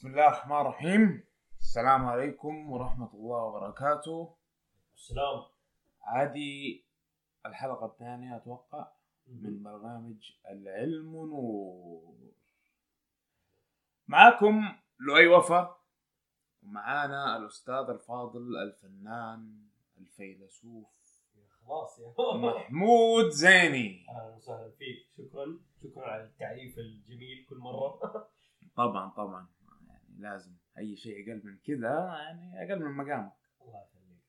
بسم الله الرحمن الرحيم. السلام عليكم ورحمة الله وبركاته. السلام. هذه الحلقة الثانية أتوقع من برنامج العلم نور. معاكم لؤي وفا ومعانا الأستاذ الفاضل الفنان الفيلسوف خلاص يا. محمود زيني. أهلا وسهلا فيك. شكرا. شكرا على التعريف الجميل كل مرة. طبعا طبعا. لازم أي شيء أقل من كذا يعني أقل من مقامك. الله يخليك.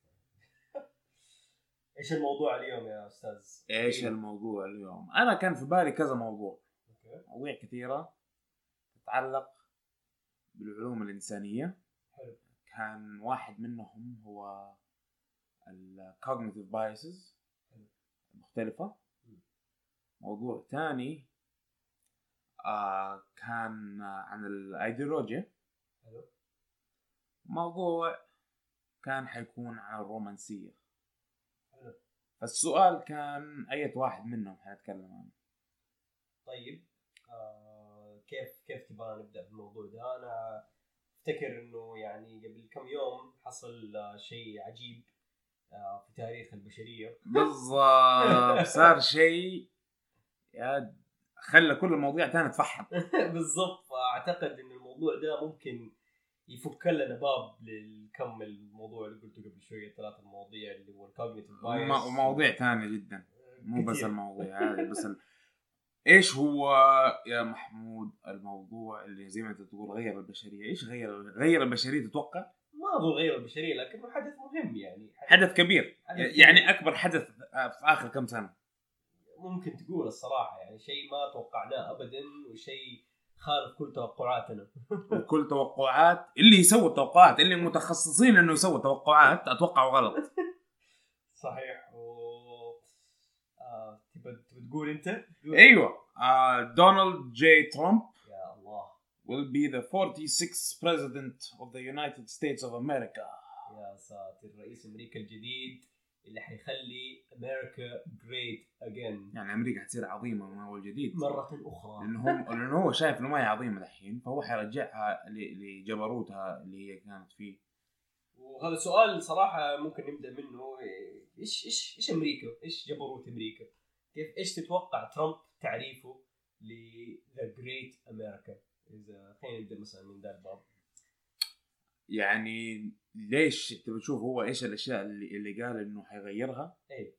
إيش الموضوع اليوم يا أستاذ؟ إيش الموضوع اليوم؟ أنا كان في بالي كذا موضوع. أوكي. مواضيع كثيرة تتعلق بالعلوم الإنسانية. حلو. كان واحد منهم هو ال cognitive biases حلو. مختلفة. مم. موضوع ثاني آه كان عن الأيديولوجيا حلو موضوع كان حيكون عن الرومانسية. حلو فالسؤال كان أية واحد منهم حنتكلم عنه. طيب آه كيف كيف تبغى نبدأ في الموضوع ده؟ أنا أفتكر إنه يعني قبل كم يوم حصل آه، شيء عجيب آه في تاريخ البشرية. بالضبط. صار شيء يا خلى كل المواضيع تاني تفحم بالضبط. فأعتقد ان الموضوع ده ممكن يفك لنا باب للكم الموضوع اللي قلته قبل شوية ثلاث المواضيع اللي هو الكوجنيتيف وم- ومواضيع تانية جدا. مو بس كتير. الموضوع هذا بس ال... إيش هو يا محمود الموضوع اللي زي ما أنت تقول غير البشرية؟ إيش غير غير البشرية تتوقع؟ ما اظن غير البشرية لكنه حدث مهم يعني. حدث كبير. حدث يعني كبير. أكبر حدث في آخر كم سنة. ممكن تقول الصراحة يعني شيء ما توقعناه ابدا وشيء خالف كل توقعاتنا. وكل توقعات اللي يسوي التوقعات اللي متخصصين إنه يسوي توقعات اتوقعوا غلط. صحيح. و آه، تبى تقول أنت؟ أيوه. آه دونالد جي ترامب يا الله. will be the 46th president of the United States of America. يا ساتر رئيس أمريكا الجديد. اللي حيخلي أمريكا جريت اجين يعني أمريكا حتصير عظيمة من أول جديد مرة أخرى لأنه هم لأنه هو شايف إنه ما هي عظيمة الحين فهو حيرجعها لجبروتها اللي هي كانت فيه وهذا سؤال صراحة ممكن نبدأ منه إيش إيش إيش أمريكا؟ إيش جبروت أمريكا؟ كيف إيش تتوقع ترامب تعريفه ل ذا جريت أمريكا؟ إذا خلينا نبدأ مثلا من ذا الباب يعني ليش تبي تشوف هو إيش الأشياء اللي, اللي قال إنه حيغيرها؟ إيه.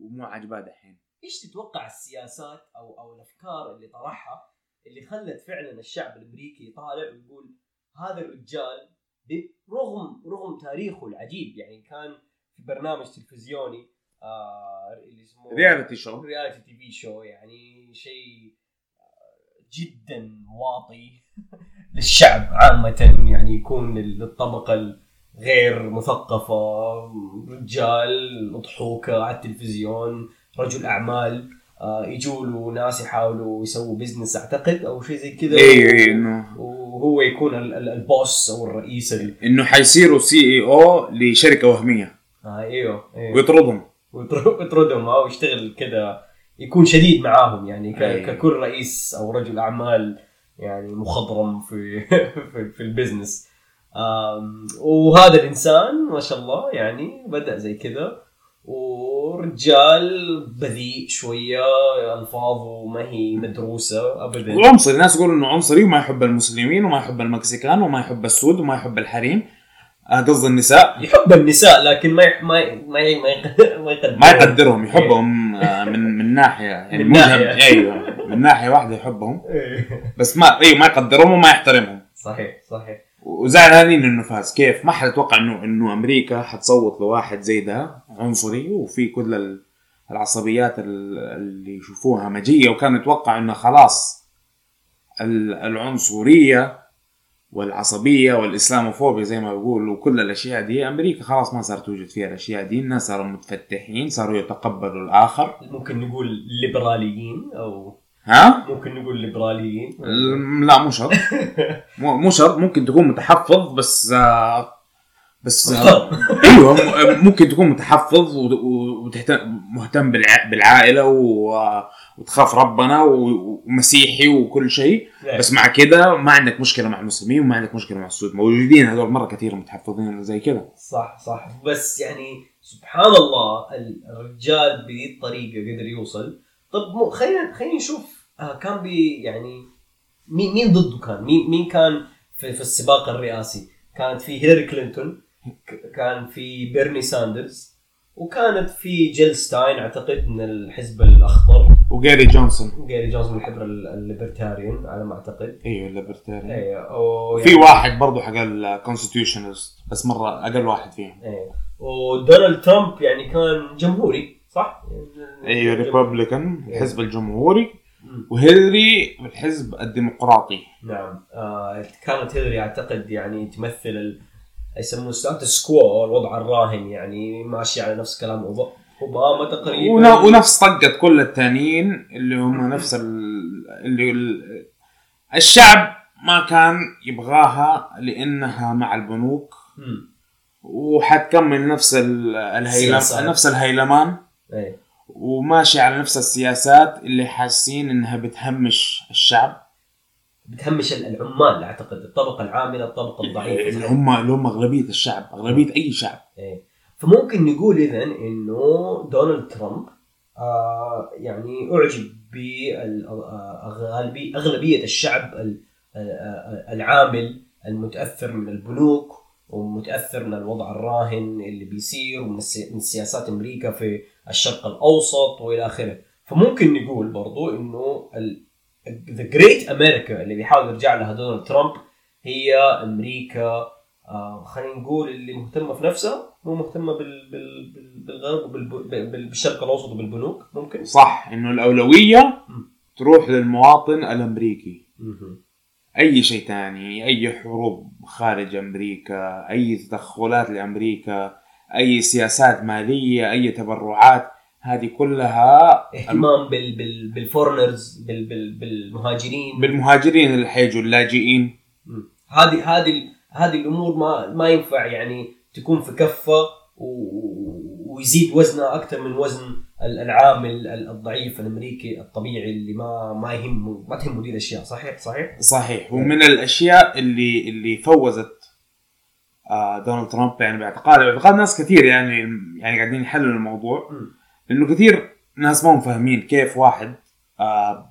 ومو عاجباه دحين. إيش تتوقع السياسات أو أو الأفكار اللي طرحها اللي خلت فعلا الشعب الأمريكي يطالع ويقول هذا الرجال برغم رغم تاريخه العجيب يعني كان في برنامج تلفزيوني آه اللي اسمه reality show reality TV show يعني شيء آه، جدا واطي. للشعب عامة يعني يكون للطبقة الغير مثقفة رجال مضحوكة على التلفزيون رجل أعمال آه، يجوا له ناس يحاولوا يسووا business أعتقد أو شيء زي كذا. اي اي إنه وهو يكون ال- ال- ال boss أو الرئيس ال... إنه حيصيروا CEO لشركة وهمية. آه إيوه, أيوه. ويطردهم. ويطر- ويطردهم أو يشتغل كذا يكون شديد معاهم يعني ك- أي. ككل رئيس أو رجل أعمال. يعني مخضرم في في, في ال business. وهذا الإنسان ما شاء الله يعني بدأ زي كذا ورجال بذيء شوية الفاظه ما هي مدروسة ابدا. وعنصري الناس يقولوا إنه عنصري وما يحب المسلمين وما يحب المكسيكان وما يحب السود وما يحب الحريم. آه، قصد النساء. يحب النساء لكن ما يح- ما ي- ما ي- ما يق- ما يقدر ما يقدرهم يحبهم آه، من من ناحية يعني من. جم- أيوه. من ناحية واحدة يحبهم. إيه. بس ما أيوه ما يقدرهم وما يحترمهم. صحيح صحيح. وزعلانين إنه فاز. كيف؟ ما حد يتوقع انه إنه أمريكا حتصوت لواحد زي ده عنصري. وفي كل ال- العصبيات ال- اللي يشوفوها همجيه وكان يتوقع إنه خلاص ال- العنصرية والعصبية والإسلاموفوبيا زي ما بيقول وكل الأشياء دي أمريكا خلاص ما صارت توجد فيها الأشياء دي. الناس صاروا متفتحين صاروا يتقبلوا الآخر. ممكن نقول ليبراليين أو ها؟ ممكن نقول ليبراليين. ال- لا مو شرط. مو شرط. ممكن تكون متحفظ بس آه، بس آه،. أيوه ممكن تكون متحفظ وتهتم مهتم بالع- بالعائلة وتخاف ربنا ومسيحي وكل شيء. إيه. بس مع كده ما عندك مشكلة مع المسلمين وما عندك مشكلة مع السود. موجودين هذول مرة كثير متحفظين زي كده صح صح. بس يعني سبحان الله الرجال بهذه الطريقة قدر يوصل. طب خلينا خلينا نشوف آه كان بي يعني مين مين ضده كان؟ مين مين كان في, في السباق الرئاسي؟ كانت في هيلاري كلينتون كان في بيرني ساندرز وكانت في جيل ستاين أعتقد من الحزب الأخضر. وجاري جونسون. جاري جونز من الحزب ال- ال Libertarian على ما أعتقد. أيوه ال Libertarian. أيوه في واحد برضه حق ال Constitutionist بس مرة أقل واحد فيهم. إيه. ودونالد ترامب يعني كان جمهوري. صح؟ أيوه جم- Republican إيه. الحزب الجمهوري. وهيلري الحزب الديمقراطي نعم آه كانت هيلاري أعتقد يعني تمثل ال... يسموه status quo الوضع الراهن يعني ماشي على نفس كلام أوباما تقريبا ون- ونفس طقة كل التانيين اللي هم نفس ال... اللي ال... الشعب ما كان يبغاها لأنها مع البنوك. وحتكمل نفس ال- الهيلم سياسات. نفس الهيلمان إيه. وماشي على نفس السياسات اللي حاسين إنها بتهمش الشعب. بتهمش ال- العمال أعتقد. الطبقة العاملة الطبقة الضعيفة. اللي هم اللي هم أغلبية الشعب أغلبية أي شعب. إيه. فممكن نقول اذا إنه دونالد ترامب آه يعني أعجب بأغلبية أغلبية الشعب ال- آه، العامل المتأثر من البنوك. ومتاثر من الوضع الراهن اللي بيصير ومن سياسات أمريكا في الشرق الأوسط وإلى آخره. فممكن نقول برضو إنه ذا جريت أمريكا اللي بيحاول يرجع لها دونالد ترامب هي أمريكا آه خلينا نقول اللي مهتمة في نفسها مو مهتمة بال بال بال بالغرب بالشرق الأوسط وبالبنوك. ممكن؟ صح إنه الأولوية. تروح للمواطن الأمريكي. أي شيء تاني أي حروب. خارج أمريكا أي تدخلات لأمريكا أي سياسات مالية أي تبرعات هذه كلها اهتمام بال بال بالفورنرز بال بال بالمهاجرين بالمهاجرين اللي حيجوا اللاجئين. هذه هذه هذه الأمور ما ما ينفع يعني تكون في كفة و- ويزيد وزنها أكثر من وزن العامل ال- الضعيف الأمريكي الطبيعي اللي ما ما يهمه ما تهمه دي الاشياء صحيح؟ صحيح؟ صحيح. ومن الأشياء اللي اللي فوزت آه دونالد ترامب يعني باعتقاد باعتقاد ناس كثير يعني يعني قاعدين يحللوا الموضوع. لأنه كثير ناس ما هم فاهمين كيف واحد آه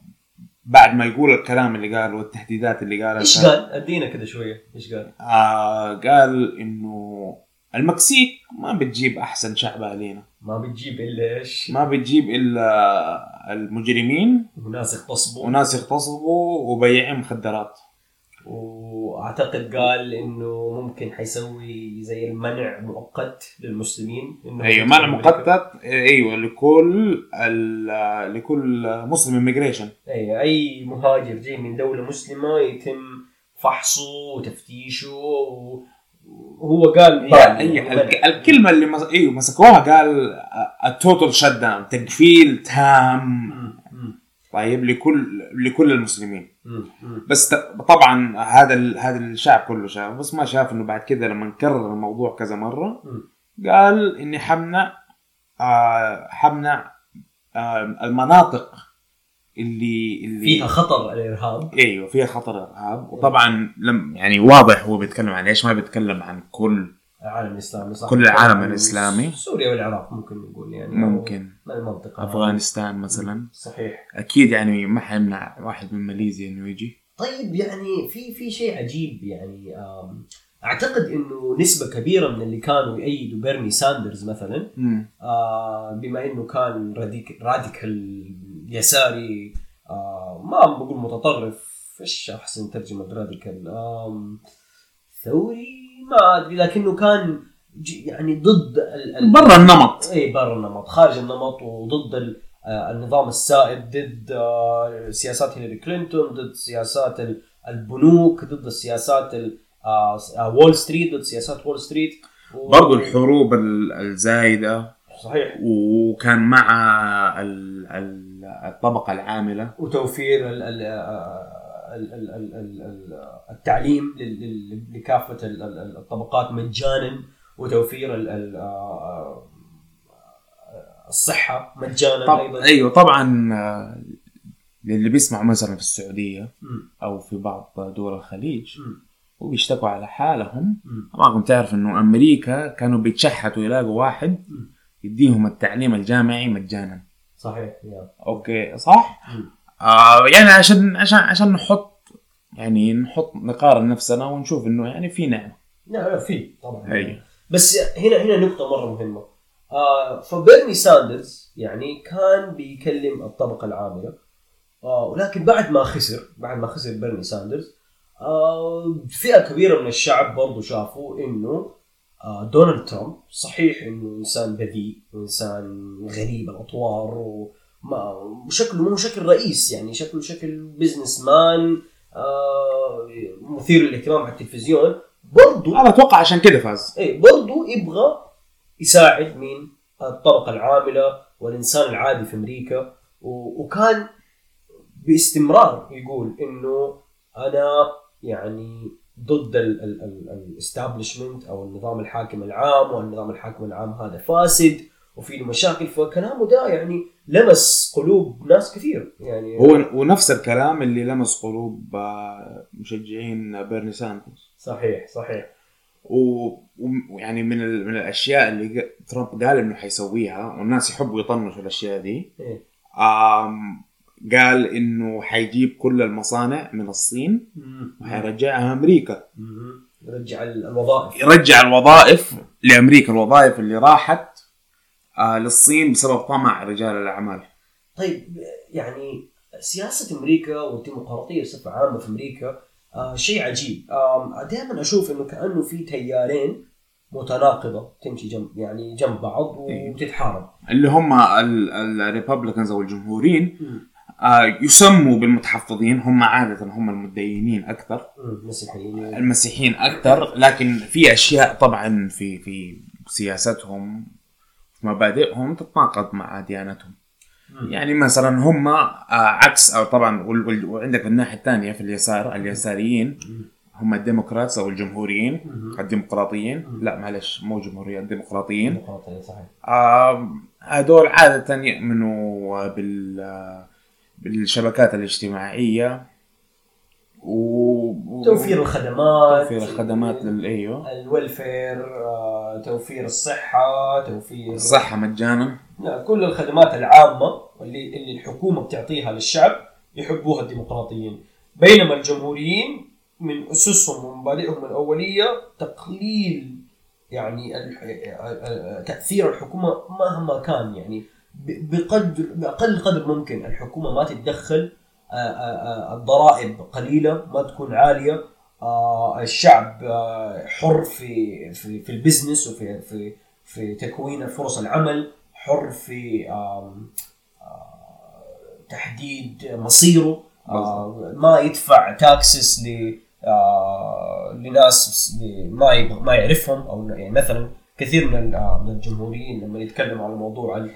بعد ما يقول الكلام اللي قاله والتهديدات اللي قالها إيش قال؟ أدينا كذا شوية. إيش قال؟ آه قال إنه المكسيك ما بتجيب أحسن شعب علينا. ما بتجيب إلا إيش؟ ما بتجيب إلا المجرمين. وناس اغتصبوا. وناس يغتصبوا وبياعين مخدرات. وأعتقد قال إنه ممكن حيسوي زي المنع مؤقت للمسلمين. إنه أيوه منع مقطط أيوه لكل لكل مسلم immigration اي أي مهاجر جاي من دولة مسلمة يتم فحصه وتفتيشه و- وهو قال يعني ال- الكلمة اللي مس... أيوه مسكوها قال ال total shutdown تقفيل تام. طيب لكل لكل المسلمين. بس طبعا هذا ال... هذا الشعب كله شاف. بس ما شاف إنه بعد كذا لما نكرر الموضوع كذا مرة قال إني حمنع آه حمنع آه المناطق اللي اللي فيها خطر الإرهاب. أيوه فيها خطر إرهاب. وطبعا لم يعني واضح هو بيتكلم عن إيش ما بيتكلم عن كل العالم الإسلامي صح؟ كل العالم الإسلامي. سوريا والعراق ممكن نقول يعني. ممكن. من المنطقة. أفغانستان مثلا. صحيح. أكيد يعني ما حيمنع واحد من ماليزيا إنه يجي. طيب يعني في في شيء عجيب يعني أعتقد إنه نسبة كبيرة من اللي كانوا يأيدوا بيرني ساندرز مثلا. آه، بما إنه كان radic radical يساري آه، ما بقول متطرف إيش أحسن ترجمة radical آم، ثوري؟ ما أدري لكنه كان يعني ضد ال- ال- برا النمط. اي برا النمط خارج النمط وضد ال- آه، النظام السائد ضد آه، سياسات هيلاري كلينتون ضد سياسات ال- البنوك ضد السياسات ال- وول ستريت ضد سياسات وول ستريت. و- برضو الحروب ال- الزايدة. صحيح. وكان مع ال- ال- الطبقة العاملة وتوفير ال ال ال- ال- ال- ال- ال- التعليم لكافة ال- ال- الطبقات مجانا وتوفير ال- ال- الصحة مجانا طب أيضا أيوه طبعا آه، للي بيسمعوا مثلا في السعودية. أو في بعض دول الخليج. وبيشتكوا على حالهم. طبعا كنت تعرف إنه أمريكا كانوا بيتشحتوا يلاقوا واحد. يديهم التعليم الجامعي مجانا صحيح أوكي صح؟ آه يعني عشان عشان عشان نحط يعني نحط نقارن نفسنا ونشوف إنه يعني في نعمة. لا لا في طبعا. هي بس هنا هنا نقطة مرة مهمة. آه فبيرني ساندرز يعني كان بيكلم الطبقة العاملة آه ولكن بعد ما خسر بعد ما خسر بيرني ساندرز آه فئة كبيرة من الشعب برضو شافوا إنه دونالد ترامب. صحيح إنه إنسان بذيء وانسان غريب الأطوار وما وشكله مو شكل رئيس يعني شكله شكل businessman آه مثير للاهتمام على التلفزيون. برضو أنا أتوقع عشان كده فاز. إيه برضو يبغى يساعد مين؟ الطبقة العاملة والإنسان العادي في أمريكا. و... وكان باستمرار يقول إنه أنا يعني ضد ال establishment أو النظام الحاكم العام والنظام الحاكم العام هذا فاسد وفي له مشاكل فكلامه ده يعني لمس قلوب ناس كثير. يعني هو ونفس الكلام اللي لمس قلوب آه، مشجعين بيرني ساندرز صحيح صحيح. ويعني من ال... من الأشياء اللي ترامب قال إنه حيسويها والناس يحبوا يطنشوا الأشياء دي. إيه. قال إنه حيجيب كل المصانع من الصين وحيرجعها أمريكا. مم. رجع الوظائف. يرجع الوظائف لأمريكا الوظائف اللي راحت آه للصين بسبب طمع رجال الأعمال. طيب يعني سياسة أمريكا والديمقراطية بصفة عامة في أمريكا آه شيء عجيب. آه دائما أشوف إنه كأنه في تيارين متناقضة تمشي جنب يعني جنب بعض وتتحارب. اللي هم الريببليكنز أو الجمهوريين يسموا بالمتحفظين هم عادة هم المتدينين أكثر مم، مسيحيين المسيحيين أكثر لكن في أشياء طبعا في في سياستهم في مبادئهم تتناقض مع ديانتهم. يعني مثلا هم آه، عكس أو طبعا وعندك الناحية الثانية في اليسار اليساريين. هم الديمقراطس أو الجمهوريين. الديمقراطيين. لا معلش مو جمهوريين الديمقراطيين صحيح آه، هذول عادة يؤمنوا بال آه، بالشبكات الاجتماعية و توفير الخدمات توفير الخدمات لل أيوه. الويلفير آه، توفير الصحة توفير الصحة مجانا. لا، كل الخدمات العامة اللي اللي الحكومة بتعطيها للشعب يحبوها الديمقراطيين. بينما الجمهوريين من أسسهم ومبادئهم الأولية تقليل يعني ال- تأثير الحكومة مهما كان يعني بقدر بأقل قدر ممكن الحكومة ما تتدخل الضرائب قليلة ما تكون عالية آه، الشعب حر في في في ال business وفي في في تكوين فرص العمل حر في تحديد مصيره ما يدفع taxes ل لناس ما ما يعرفهم أو يعني مثلا كثير من ال- من الجمهوريين لما يتكلموا على موضوع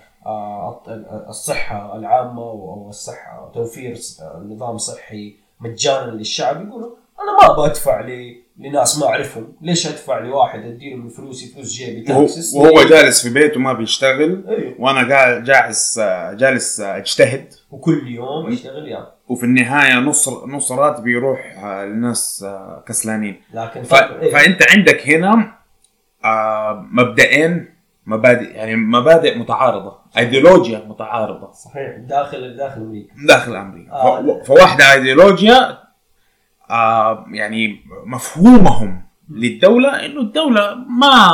الصحة العامة أو الصحه توفير نظام صحي مجانا للشعب يقولوا أنا ما أبغى أدفع لناس ما أعرفهم. ليش أدفع لواحد أديله من فلوسي فلوس جيبي؟ وهو, تاكسس وهو جالس في بيته ما بيشتغل أيوه. وأنا قاعد جالس جالس أجتهد. وكل يوم اشتغل يعني وفي النهاية نص نص راتبي يروح آه، لناس آه، كسلانين. لكن ف... إيه. فأنت عندك هنا آه، مبدئين مبادئ يعني مبادئ متعارضة. ايديولوجيا متعارضة. صحيح داخل داخل أمريكا. داخل أمريكا. آه. ف... فواحدة ايديولوجيا آه يعني مفهومهم للدولة إنه الدولة ما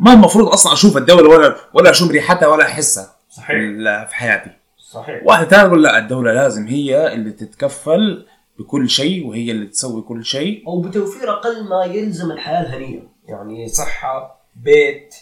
ما المفروض أصلا أشوف الدولة ولا ولا اشم ريحتها ولا أحسها في صحيح. في حياتي. صحيح. واحدة ثانية تقول لا الدولة لازم هي اللي تتكفل بكل شيء وهي اللي تسوي كل شيء. أو بتوفير أقل ما يلزم الحياة الهنية. يعني صحة بيت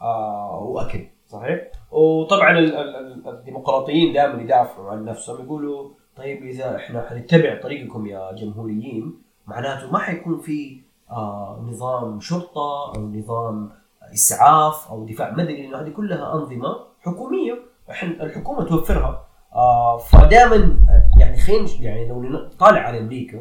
آه وأكل. صحيح؟ وطبعا ال- ال- ال- الديمقراطيين دائما يدافعوا عن نفسهم يقولوا طيب إذا إحنا حنتبع طريقكم يا جمهوريين معناته ما حيكون في آه نظام شرطة أو نظام إسعاف أو دفاع. مدني لأنه هذه كلها أنظمة حكومية الحكومة توفرها. آه فدائما يعني خلينا يعني لو نطالع على أمريكا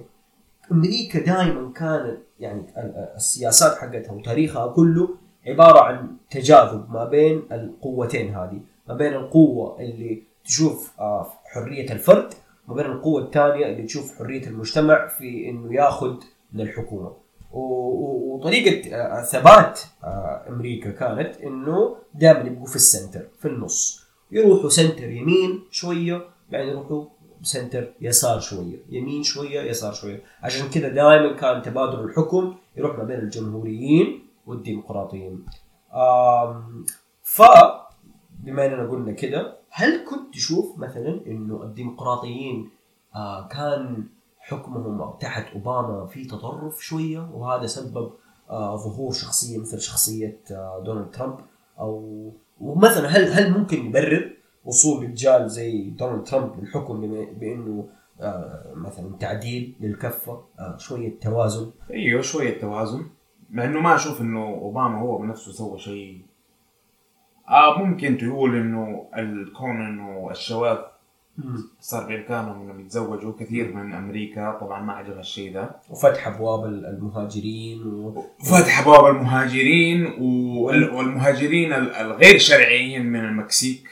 أمريكا دائما كانت يعني ال- ال- السياسات حقتها وتاريخها كله عبارة عن تجاذب ما بين القوتين هذه. ما بين القوة اللي تشوف آه، حرية الفرد وما بين القوة الثانية اللي تشوف حرية المجتمع في إنه ياخذ من الحكومة. وطريقة آه، ثبات آه، أمريكا كانت إنه دائما يبقوا في السنتر في النص. يروحوا center يمين شوية بعدين يروحوا center يسار شوية. يمين شوية يسار شوية. عشان كذا دائما كان تبادل الحكم يروح ما بين الجمهوريين والديمقراطيين ف بما إننا قلنا كده هل كنت تشوف مثلا إنه الديمقراطيين آه كان حكمهم تحت أوباما في تطرف شوية وهذا سبب آه ظهور شخصية مثل شخصية آه دونالد ترامب؟ أو ومثلا هل هل ممكن يبرر وصول رجال زي دونالد ترامب للحكم بإنه مثلا تعديل للكفة شوية توازن؟ أيوه شوية توازن. مع إنه ما أشوف إنه أوباما هو بنفسه سوى شيء. آه ممكن تقول إنه الكون إنه الشباب صار بامكانهم إنهم يتزوجوا كثير من أمريكا. طبعا ما عجب الشيء ده وفتح أبواب المهاجرين و... فتح أبواب المهاجرين وال- والمهاجرين ال- الغير شرعيين من المكسيك.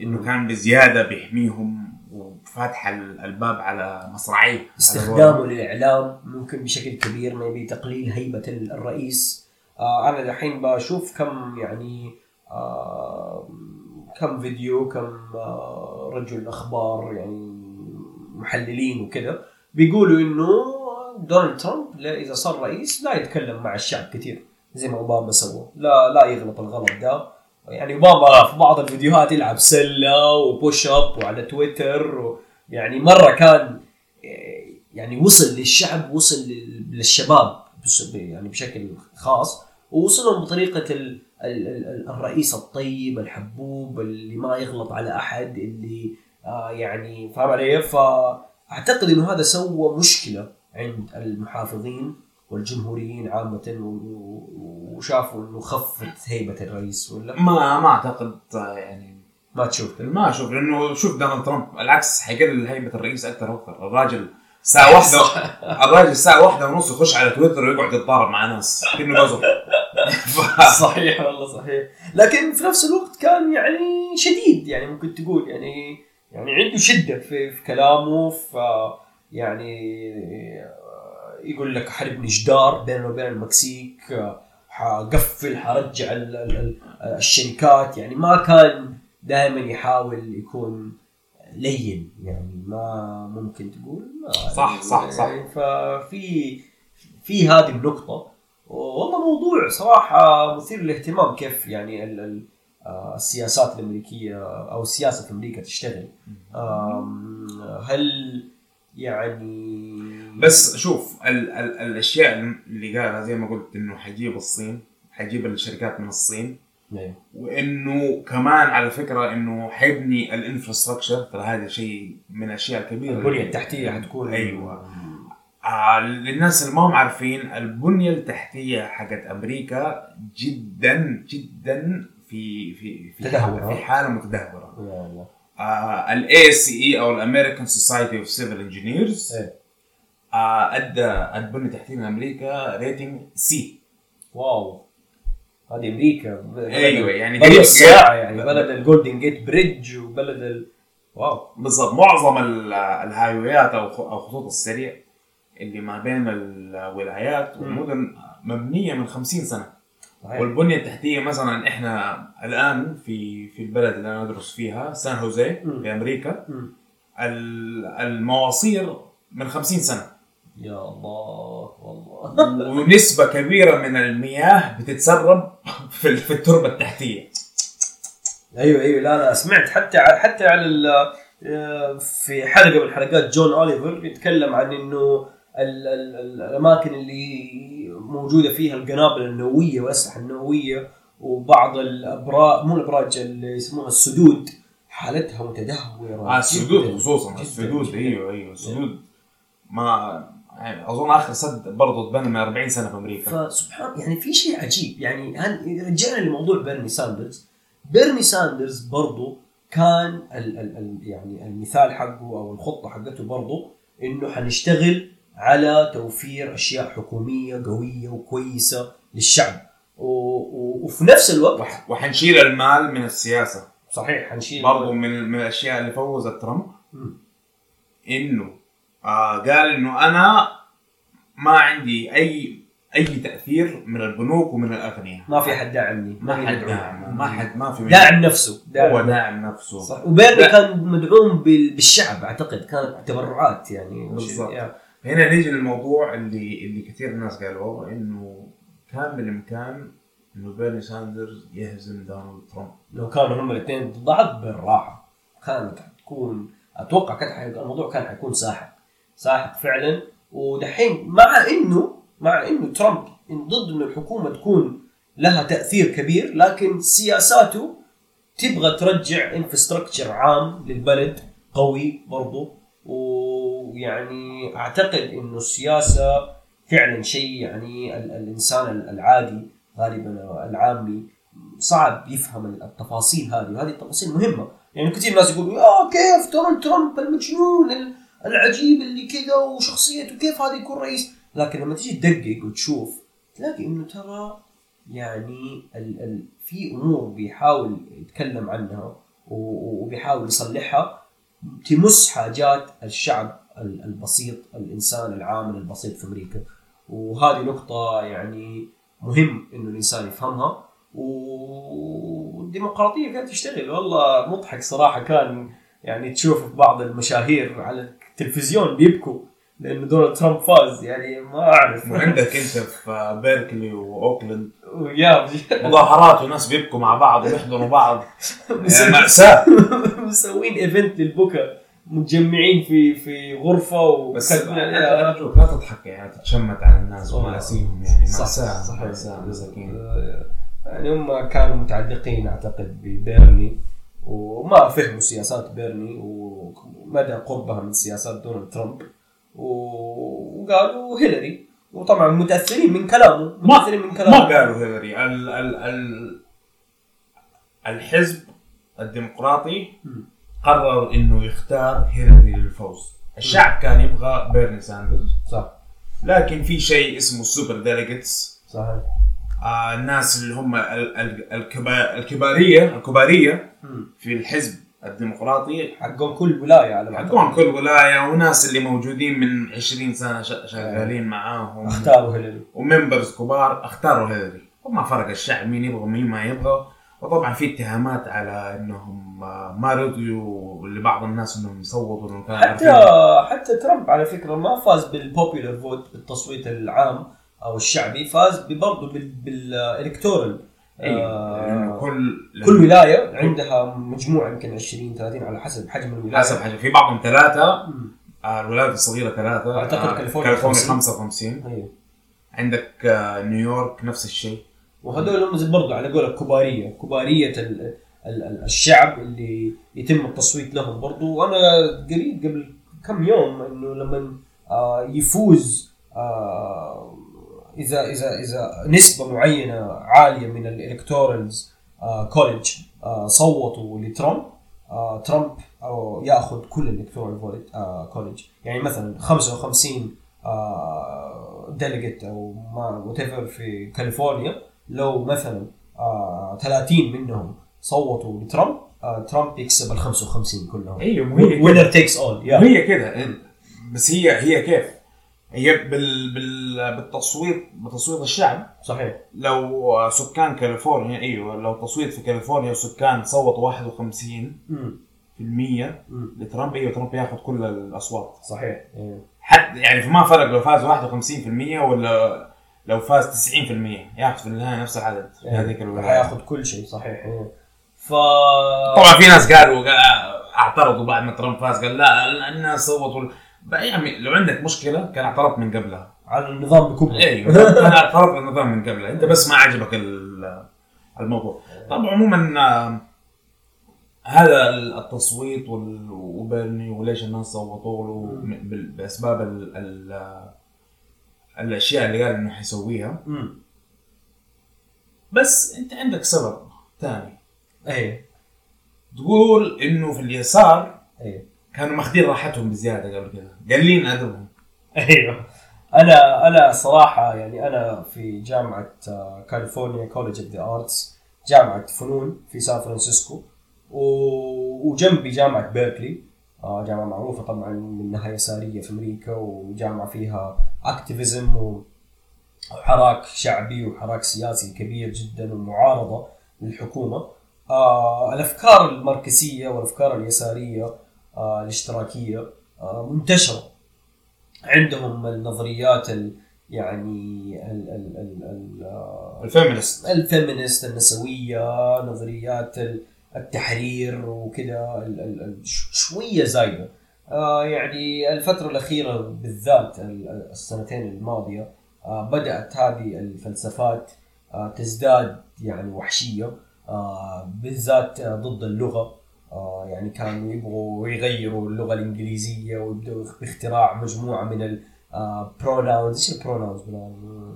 إنه كان بزيادة بيحميهم. وفاتح ال- الباب على مصراعيه. استخدامه للاعلام ممكن بشكل كبير ما يبي تقليل هيبة الرئيس. آه أنا دحين بشوف كم يعني آه كم فيديو كم آه رجل أخبار يعني محللين وكذا بيقولوا إنه دونالد ترامب إذا صار رئيس لا يتكلم مع الشعب كثير زي ما أوباما سوى. لا لا يغلط الغلط ده. يعني أوباما في بعض الفيديوهات يلعب سلة وبوش اب وعلى تويتر و يعني مرة كان يعني وصل للشعب وصل لل- للشباب يعني بشكل خاص ووصلهم بطريقة ال ال ال الرئيس الطيب الحبوب اللي ما يغلط على أحد اللي آه يعني فاهم علي؟ فاعتقد إنه هذا سوى مشكلة عند المحافظين والجمهوريين و- وشافوا إنه خفت هيبة الرئيس ولا ما ما أعتقد آه، يعني ما تشوف؟ ما أشوف لأنه شوف دونالد ترامب العكس حيقلل هيبة الرئيس أكثر وأكثر الراجل ساعة واحدة الراجل ساعة واحدة ونص يخش على تويتر ويقعد يتضارب مع ناس. كأنه قصف صحيح والله صحيح. لكن في نفس الوقت كان يعني شديد يعني ممكن تقول يعني يعني عنده شدة في, في كلامه ف يعني يقول لك حربني جدار بيننا وبين المكسيك حقفل حرجع ال- ال- ال- الشركات. يعني ما كان دائما يحاول يكون لين يعني ما ممكن تقول ما صح، صح، صح. يعني ففي في هذه النقطة والله موضوع صراحة مثير للاهتمام كيف يعني ال ال آه، السياسات الأمريكية أو السياسة في أمريكا تشتغل هل يعني بس شوف ال ال الأشياء اللي قالها زي ما قلت إنه حيجيب الصين حيجيب الشركات من الصين. وإنه كمان على فكرة إنه حيبني الإنفراستراكشر ترى هذا شيء من الأشياء الكبيرة البنية اللي- التحتية حتكون. أيوه. آه للناس اللي ما هم عارفين البنية التحتية حقت أمريكا جدا جدا في في في تدهور. في حالة متدهورة. ال ASCE أو ال American Society of Civil Engineers إيه. أدّى البنية التحتية من أمريكا rating C واو. هذه أمريكا أيوه يعني بلد الساعة يعني بلد الجولدن جيت بريدج وبلد ال... واو. بالضبط. معظم ال- ال highwayات أو خطوط السريع اللي ما بين الولايات والمدن مبنية من 50 سنة. صحيح. والبنية التحتية مثلا إحنا الآن في في البلد اللي أنا أدرس فيها سان هوزي. في أمريكا المواصير من 50 سنة. يا الله والله. ونسبة كبيرة من المياه بتتسرب في ال- في التربة التحتية. أيوه أيوه. لا لا سمعت حتى ع- حتى على في حلقة من حلقات جون أوليفر يتكلم عن إنه ال ال ال الأماكن اللي موجودة فيها القنابل النووية والأسلحة النووية وبعض الابراج مو الأبراج اللي يسموها السدود حالتها متدهورة آه السدود خصوصا السدود. أيوه أيوه السدود. ما يعني أظن آخر سد برضه اتبنى من 40 سنة في أمريكا. فسبحان يعني في شيء عجيب. يعني هل رجعنا لموضوع بيرني ساندرز. بيرني ساندرز برضو كان ال ال ال يعني المثال حقه أو الخطة حقته برضو إنه حنشتغل على توفير أشياء حكومية قوية وكويسة للشعب. و و وفي نفس الوقت وح- وحنشيل المال من السياسة. صحيح حنشيل برضه من من الأشياء اللي فوزت ترامب. إنه آه قال إنه أنا ما عندي اي أي تأثير من البنوك ومن الأغنياء. ما في حد داعمني ما حد. داعم ما حد ما في داعم نفسه هو داعم داعم نفسه. صح. وبيرني لا. كان مدعوم بال- بالشعب أعتقد. كانت تبرعات يعني. بالضبط. يعني هنا نيجي للموضوع اللي اللي كثير ناس قالوه إنه كان بالامكان إنه بيرني ساندرز يهزم دونالد ترامب. لو كانوا هم الاثنين ضد بعض بالراحة. كانت حتكون أتوقع كان الموضوع كان حيكون ساحق ساحق فعلا. ودحين مع انه مع إنه ترامب إن ضد إنه الحكومة تكون لها تأثير كبير لكن سياساته تبغى ترجع انفراستراكشر عام للبلد قوي برضو. ويعني أعتقد إنه السياسة فعلا شيء يعني ال- الإنسان العادي غالبا العامي صعب يفهم التفاصيل هذه. وهذه التفاصيل مهمة. يعني كثير ناس يقولوا آه كيف ترامب المجنون ال- العجيب اللي كذا وشخصيته كيف هذا يكون رئيس. لكن لما تيجي تدقق وتشوف تلاقي إنه ترى يعني ال ال في أمور بيحاول يتكلم عنها وبيحاول يصلحها تمس حاجات الشعب ال- البسيط الإنسان العامل البسيط في أمريكا. وهذه نقطة يعني مهم إنه الإنسان يفهمها. والديمقراطية كانت تشتغل. والله مضحك صراحة كان يعني تشوف بعض المشاهير على التلفزيون بيبكوا لأنه دونالد ترامب فاز يعني ما أعرف. وعندك أنت في بيركلي وأوكلاند. يا مظاهرات وناس بيبكوا مع بعض ويحضنوا بعض. مأساة. مسوين event للبكا متجمعين في في غرفة بس وكاتبين عليها. لا تضحك يعني تتشمت على الناس ومآسيهم يعني مأساة صح. مأساة مساكين يعني هم كانوا متعلقين أعتقد ببيرني. وما فهموا سياسات بيرني ومدى قربها من سياسات دونالد ترامب. وقالوا هيلاري. وطبعا متأثرين من كلامه. متأثرين من كلامه. ما قالوا هيلاري. ال ال ال الحزب الديمقراطي. قرر إنه يختار هيلاري للفوز. الشعب كان يبغى بيرني ساندرز. صح. لكن في شيء اسمه ال super delegates. صحيح. آه الناس اللي هم ال- ال- الكبا- الكبارية الكبارية. في الحزب الديمقراطي. حقهم كل ولاية على حقهم. كل ولاية وناس اللي موجودين من 20 سنة شغالين معاهم. اختاروا هيلاري. و members كبار اختاروا هيلاري. وما فرق الشعب مين يبغى مين ما يبغى. وطبعا في اتهامات على إنهم آه، ما رضيوا لبعض الناس إنهم يصوتوا إنهم كانوا حتى عارفين. حتى ترامب على فكرة ما فاز بال popular vote بالتصويت العام. أو الشعبي فاز برضه بال electoral. أيوه لأنه كل كل ولاية عندها مجموعة يمكن 20 30 على حسب حجم الولاية. حسب حاجة في بعضهم ثلاثة. آه، الولايات الصغيرة ثلاثة. أعتقد آه، كاليفورنيا كاليفورنيا 50. 55 أيوه. عندك آه، نيويورك نفس الشيء. وهذول هم برضه على قول الكباريه كباريه ال ال ال الشعب اللي يتم التصويت لهم برضه. وأنا قريت قبل كم يوم إنه لما آه يفوز آه إذا إذا إذا نسبة معينة عالية من ال electorals آه college آه صوتوا لترامب آه ترامب أو يأخذ كل ال electoral آه college يعني مثلا 55 آه delegate أو ما what في كاليفورنيا لو مثلا آه 30 منهم صوتوا لترامب آه ترامب يكسب ال 55 كلهم أيوه. winner takes all هي كده بس هي هي كيف؟ هي بال بال بالتصويت بتصويت الشعب. صحيح. لو سكان كاليفورنيا أيوه لو تصويت في كاليفورنيا وسكان صوتوا 51 امم في المية امم لترامب أيوه ترامب ياخذ كل الأصوات. صحيح. إيه. حتى يعني فما فرق لو فاز 51% ولا لو فاز 90% ياخذ في النهاية نفس العدد. في هذيك الولايه حياخذ كل شيء صحيح. إيه. ف طبعا في ناس قالوا قا- اعترضوا بعد ما ترامب فاز قال لا الناس صوتوا يعني لو عندك مشكلة كان اعترضت من قبلها. على النظام بكبره أيوه كان اعترضت النظام من قبلها. أنت بس ما عجبك ال- الموضوع. طبعا عموما آه، هذا التصويت وبيرني وليش الناس صوتوا له بأسباب ال ال الأشياء اللي قال إنه حيسويها. بس أنت عندك سبب ثاني. إيه. تقول إنه في اليسار إيه. كانوا ماخذين راحتهم بزيادة قبل كده قليل أدبهم. أيوه. أنا أنا صراحة يعني أنا في جامعة كاليفورنيا college of the arts جامعة فنون في سان فرانسيسكو وجنبي جامعة بيركلي آه، جامعة معروفة طبعا منها يساريه في أمريكا وجامعة فيها activism وحراك شعبي وحراك سياسي كبير جدا ومعارضة للحكومة. آه الأفكار الماركسية والأفكار اليسارية الاشتراكية آه منتشرة. عندهم النظريات ال يعني ال ال ال ال آه، ال feminist. ال feminist النسوية نظريات ال- التحرير وكذا شوية زايدة. آه يعني الفترة الأخيرة بالذات ال- ال- السنتين الماضية آه بدأت هذه الفلسفات آه تزداد يعني وحشية آه بالذات آه ضد اللغة. آه يعني كانوا يبغوا يغيروا اللغة الإنجليزية ويبدأوا باختراع مجموعة من البروناونز إيش البروناونز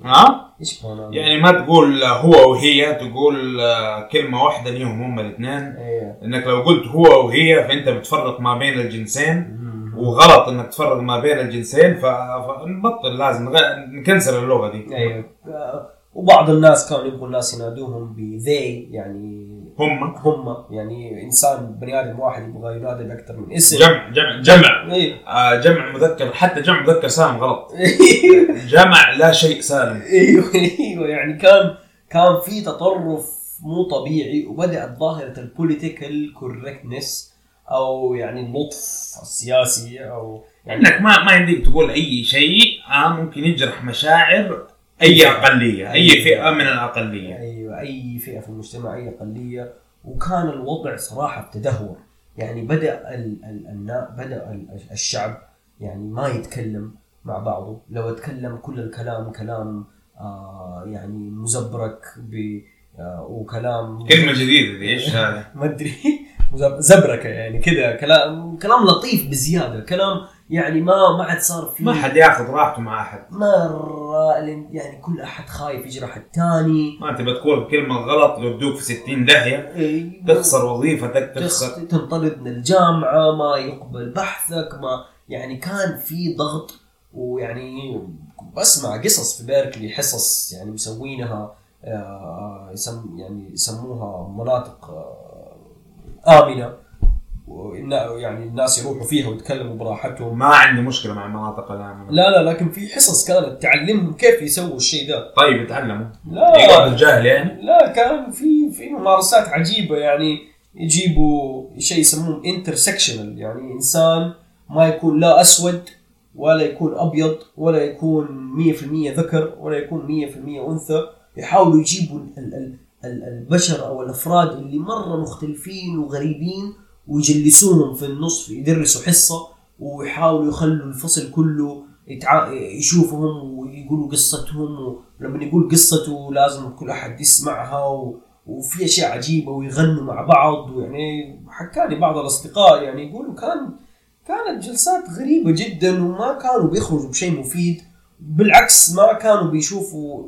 ها؟ إيش بروناونز؟ يعني ما تقول هو وهي تقول آه، كلمة واحدة ليهم هم الاثنين. إيه. إنك لو قلت هو وهي فأنت بتفرق ما بين الجنسين. وغلط إنك تفرق ما بين الجنسين فنبطل لازم ن cancel اللغة دي. أيوه آه، وبعض الناس كانوا يبغوا الناس ينادوهم ب they يعني هم. هم. يعني إنسان بني آدم واحد يبغى ينادى بأكثر من اسم. جمع جمع جمع. أيوه آه جمع مذكر حتى جمع مذكر سالم غلط. جمع لا شيء سالم. إيوه إيوه يعني كان كان في تطرف مو طبيعي وبدأت ظاهرة ال political correctness أو يعني اللطف السياسي أو يعني إنك ما ما يمديك تقول أي شيء آه ممكن يجرح مشاعر أي أقلية أي فئة من الأقلية. أيوه أي فئة في المجتمع أي أقلية. وكان الوضع صراحة تدهور. يعني بدأ ال ال النا- بدأ ال- الشعب يعني ما يتكلم مع بعضه. لو أتكلم كل الكلام كلام آه يعني مزبرك ب آه وكلام كلمة جديدة دي إيش هذا؟ ما أدري. زبركة يعني كذا كلام كلام لطيف بزيادة. كلام يعني ما ما عاد صار في ما حد ياخذ راحته مع أحد. مره يعني كل أحد خايف يجرح الثاني. ما تبى تقول كلمة غلط يودوك في 60 داهية. تخسر وظيفتك تخسر. تخ- تنطرد من الجامعة ما يقبل بحثك ما يعني كان في ضغط ويعني بسمع قصص في بيركلي حصص يعني مسوينها آه، يسم يعني يسموها مناطق آه، آمنة. وإن يعني الناس يروحوا فيها ويتكلموا براحتهم. ما عندي مشكلة مع المناطق الامنه لا لا لكن في حصص كانت تعلمهم كيف يسووا الشيء ده طيب اتعلموا لا. يقعد الجاهل يعني؟ لا كان في في ممارسات عجيبة يعني. يجيبوا شيء يسموه انترسكشنال يعني إنسان ما يكون لا أسود ولا يكون أبيض ولا يكون 100% ذكر ولا يكون 100% أنثى. يحاولوا يجيبوا ال- ال- ال- البشر أو الأفراد اللي مرة مختلفين وغريبين ويجلسوهم في النص يدرسوا حصة ويحاولوا يخلوا الفصل كله يتع... يشوفهم ويقولوا قصتهم ولما يقول قصته لازم كل أحد يسمعها و... وفي أشياء عجيبة ويغنوا مع بعض ويعني حكى لي بعض الأصدقاء يعني يقولوا كان كانت جلسات غريبة جدا وما كانوا بيخرجوا بشيء مفيد بالعكس ما كانوا بيشوفوا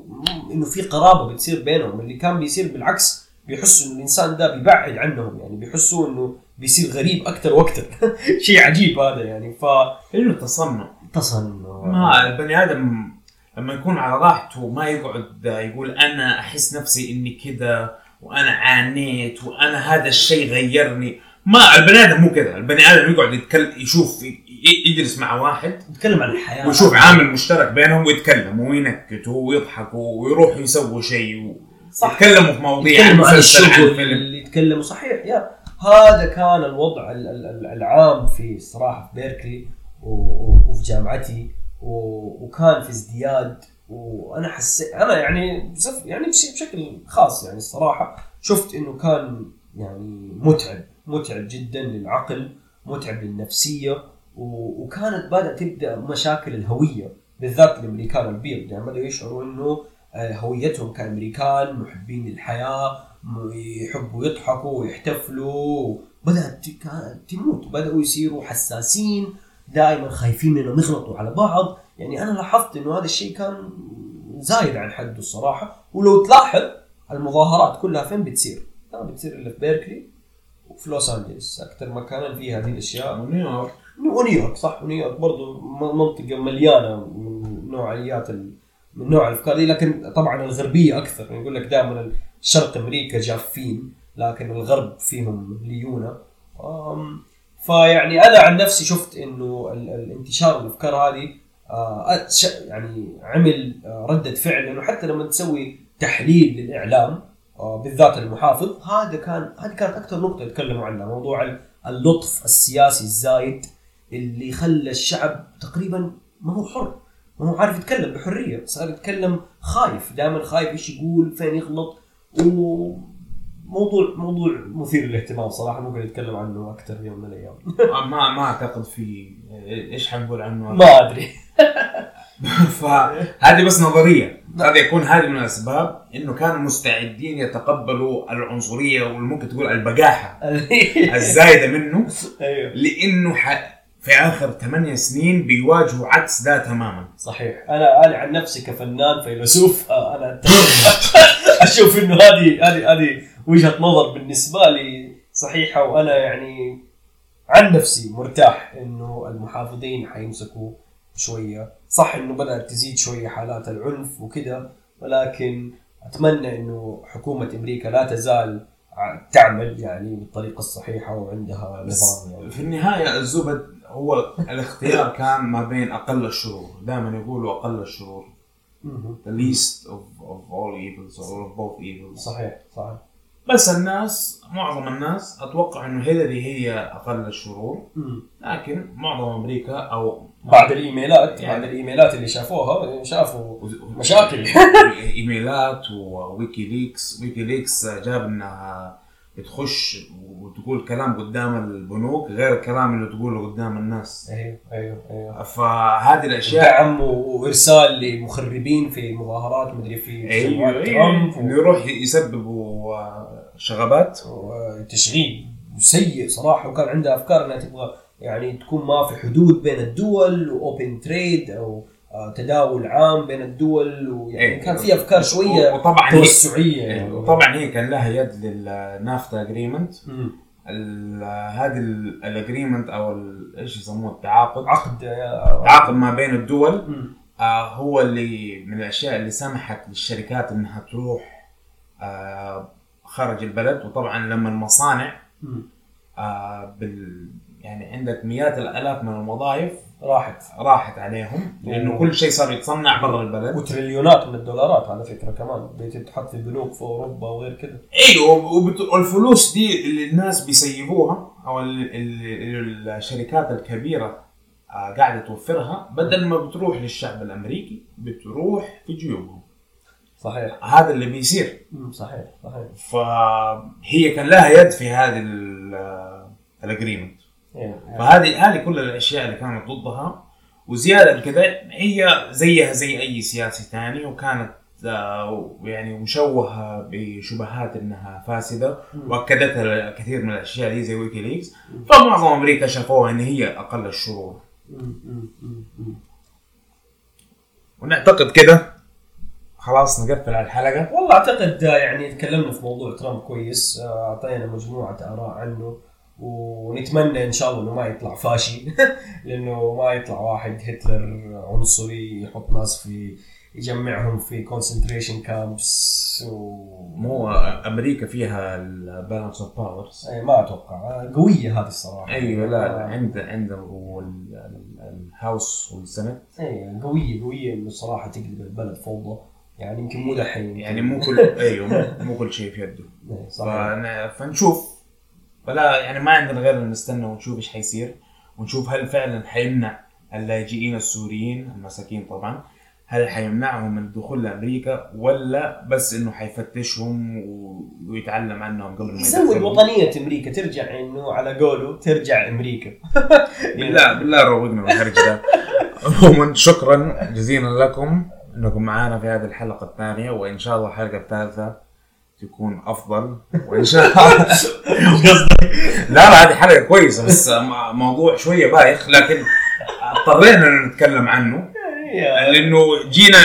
إنه في قرابة بتصير بينهم اللي كان بيصير بالعكس بيحسوا إنه الإنسان ده بيبعد عنهم يعني بيحسوا إنه بيصير غريب أكثر وأكثر شيء عجيب هذا يعني. ف انه تصنع. تصنع. ما البني آدم لما يكون على راحته ما يقعد يقول أنا أحس نفسي إني كذا وأنا عانيت وأنا هذا الشيء غيرني. ما البني آدم مو كذا. البني آدم يقعد يتكلم يشوف يجلس مع واحد. نتكلم عن الحياة. ويشوف عامل مشترك بينهم ويتكلموا وينكتوا ويضحكوا ويروحوا يسووا شيء و- صح. يتكلموا في مواضيع يتكلموا عن الشغل اللي يتكلموا. صحيح يا. هذا كان الوضع ال- ال- ال- العام في الصراحه في بيركلي وفي جامعتي وكان في ازدياد وأنا حسيت أنا يعني يعني بش- بشكل خاص يعني الصراحة شفت إنه كان يعني متعب متعب جدا للعقل متعب للنفسية وكانت بدات تبدأ مشاكل الهوية بالذات الأمريكان البيض. يعني بداوا يشعروا إنه آه، هويتهم كأمريكان محبين للحياة يحبوا يضحكوا ويحتفلوا. بدات ت- كانت تموت. بدأوا يصيروا حساسين. دائما خايفين إنهم يغلطوا على بعض. يعني أنا لاحظت إنه هذا الشيء كان زايد عن حده الصراحة. ولو تلاحظ المظاهرات كلها فين بتصير؟ ما بتصير إلا في بيركلي وفي لوس انجلس أكثر مكان فيه هذه الأشياء. ونيويورك. ونيويورك صح. ونيويورك برضو م- منطقة مليانة من نوعيات ال... من نوع الأفكار دي. لكن طبعا الغربية أكثر. يعني يقول لك دائما شرق أمريكا جافين لكن الغرب فيهم ليونة. أم، فيعني أنا عن نفسي شفت إنه ال- الانتشار الافكار هذه آه، يعني عمل آه، ردة فعل انه حتى لما تسوي تحليل للإعلام آه، بالذات المحافظ هذا كان هذه كانت أكثر نقطة يتكلموا عنها موضوع ال- اللطف السياسي الزايد اللي خلى الشعب تقريبا ما هو حر ما هو عارف يتكلم بحرية صار يتكلم خايف دائما خايف إيش يقول فين يغلط. وموضوع موضوع مثير للاهتمام صراحة ممكن نتكلم عنه أكثر يوم من الأيام. ما ما أعتقد في إيش حنقول عنه؟ ما أدري. فهذه بس نظرية. قد يكون هذه من الأسباب إنه كانوا مستعدين يتقبلوا العنصرية وممكن تقول البجاحه الزايدة منه أيوه. لإنه ح... في آخر ثمانية سنين بيواجهوا عكس ده تماما. صحيح. أنا أنا عن نفسي كفنان فيلسوف آه، أنا. أشوف إنه هذه هذه هذه وجهة نظر بالنسبة لي صحيحة وأنا يعني عن نفسي مرتاح إنه المحافظين حيمسكوا شوية. صح إنه بدأت تزيد شوية حالات العنف وكذا ولكن أتمنى إنه حكومة أمريكا لا تزال تعمل يعني بالطريقة الصحيحة وعندها نظام يعني. في النهاية الزبد هو الاختيار كان ما بين أقل الشرور. دائما يقولوا أقل الشرور. the least of, of all evils or of both evils. صحيح صحيح. بس الناس معظم الناس أتوقع إنه هيلاري هي أقل الشرور. لكن معظم أمريكا أو بعد الإيميلات يعني- بعد الإيميلات اللي شافوها شافوا مشاكل. إيميلات وويكي ليكس ويكي ليكس جاب إنها بتخش وتقول كلام قدام البنوك غير الكلام اللي تقوله قدام الناس. أيوه أيوه أيوه. فهذه الأشياء دعم و- وإرسال لمخربين في مظاهرات مدري في أيوه أيوه ترامب انه يروح يسببوا آه، شغبات. وتشغيل سيء صراحة وكان عندها أفكار إنها تبغى يعني تكون ما في حدود بين الدول و open trade أو آه، تداول عام بين الدول ويعني إيه. كان في أفكار شوية وطبعا توسعية يعني وطبعا هي كان لها يد للنافتا agreement. هذه ال agreement أو إيش يسموه التعاقد عقد آه، تعاقد ما بين الدول. آه هو اللي من الأشياء اللي سمحت للشركات إنها تروح آه خارج البلد وطبعا لما المصانع. آه بال يعني عندك مئات الآلاف من الوظائف راحت راحت عليهم لأنه. كل شيء صار يتصنع برا البلد. وتريليونات من الدولارات على فكرة كمان بتتحط في بنوك في أوروبا وغير كذا أيوه والفلوس دي اللي الناس بيسيبوها أو ال- ال- الشركات الكبيرة آه قاعدة توفرها بدل ما بتروح للشعب الأمريكي بتروح في جيوبهم. صحيح. هذا اللي بيصير. صحيح صحيح. فهي كان لها يد في هذه الاجريمنت إيه. فهذه هذه كل الأشياء اللي كانت ضدها وزيادة كذا هي زيها زي أي سياسي ثاني وكانت آه، يعني مشوهة بشبهات إنها فاسدة مم. واكدت الكثير من الأشياء دي زي ويكيليكس فمعظم أمريكا شافوها إن هي أقل الشرور. ونعتقد كده خلاص نقفل على الحلقة. والله أعتقد آه، يعني تكلمنا في موضوع ترامب كويس آه، أعطينا مجموعة آراء عنه. ونتمنى إن شاء الله إنه ما يطلع فاشي. لأنه ما يطلع واحد هتلر عنصري يحط ناس في يجمعهم في كونسنتريشن كامبس و مو أمريكا فيها ال balance of powers ما أتوقع. قوية هذه الصراحة. أيوه لا لا آه، عند عند ال house وال senate. اي قوية قوية إنه الصراحة تقلب البلد فوضى. يعني يمكن مو دحين. يعني مو كل أيوه مو- كل شيء في يده. إيه، صحيح. فنشوف. فلا يعني ما عندنا غير إن نستنى ونشوف إيش حيصير ونشوف هل فعلا حيمنع اللاجئين السوريين المساكين طبعا هل حيمنعهم من الدخول لأمريكا ولا بس إنه حيفتشهم ويتعلم عنهم قبل ما يدخلهم؟ وطنيه أمريكا ترجع إنه على قوله ترجع أمريكا بالله بالله روقنا من الهرج ده عموما شكرا جزيلا لكم إنكم معنا في هذه الحلقة الثانية وإن شاء الله الحلقة الثالثة تكون أفضل وإن شاء الله. لا لا هذه حلقة كويسة بس موضوع شوية بايخ لكن اضطرينا نتكلم عنه. لأنه جينا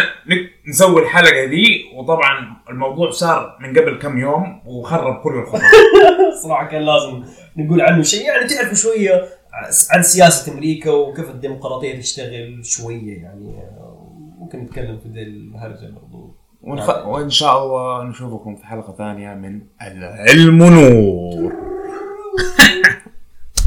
نسوي الحلقة دي وطبعا الموضوع صار من قبل كم يوم وخرب كل الخطط. صراحة كان لازم نقول عنه شيء. يعني تعرفوا شوية عن سياسة أمريكا وكيف الديمقراطية تشتغل شوية يعني آه، ممكن نتكلم في ذي الهرجة برضو. ونخ... وإن شاء الله نشوفكم في حلقة ثانية من العلم نور.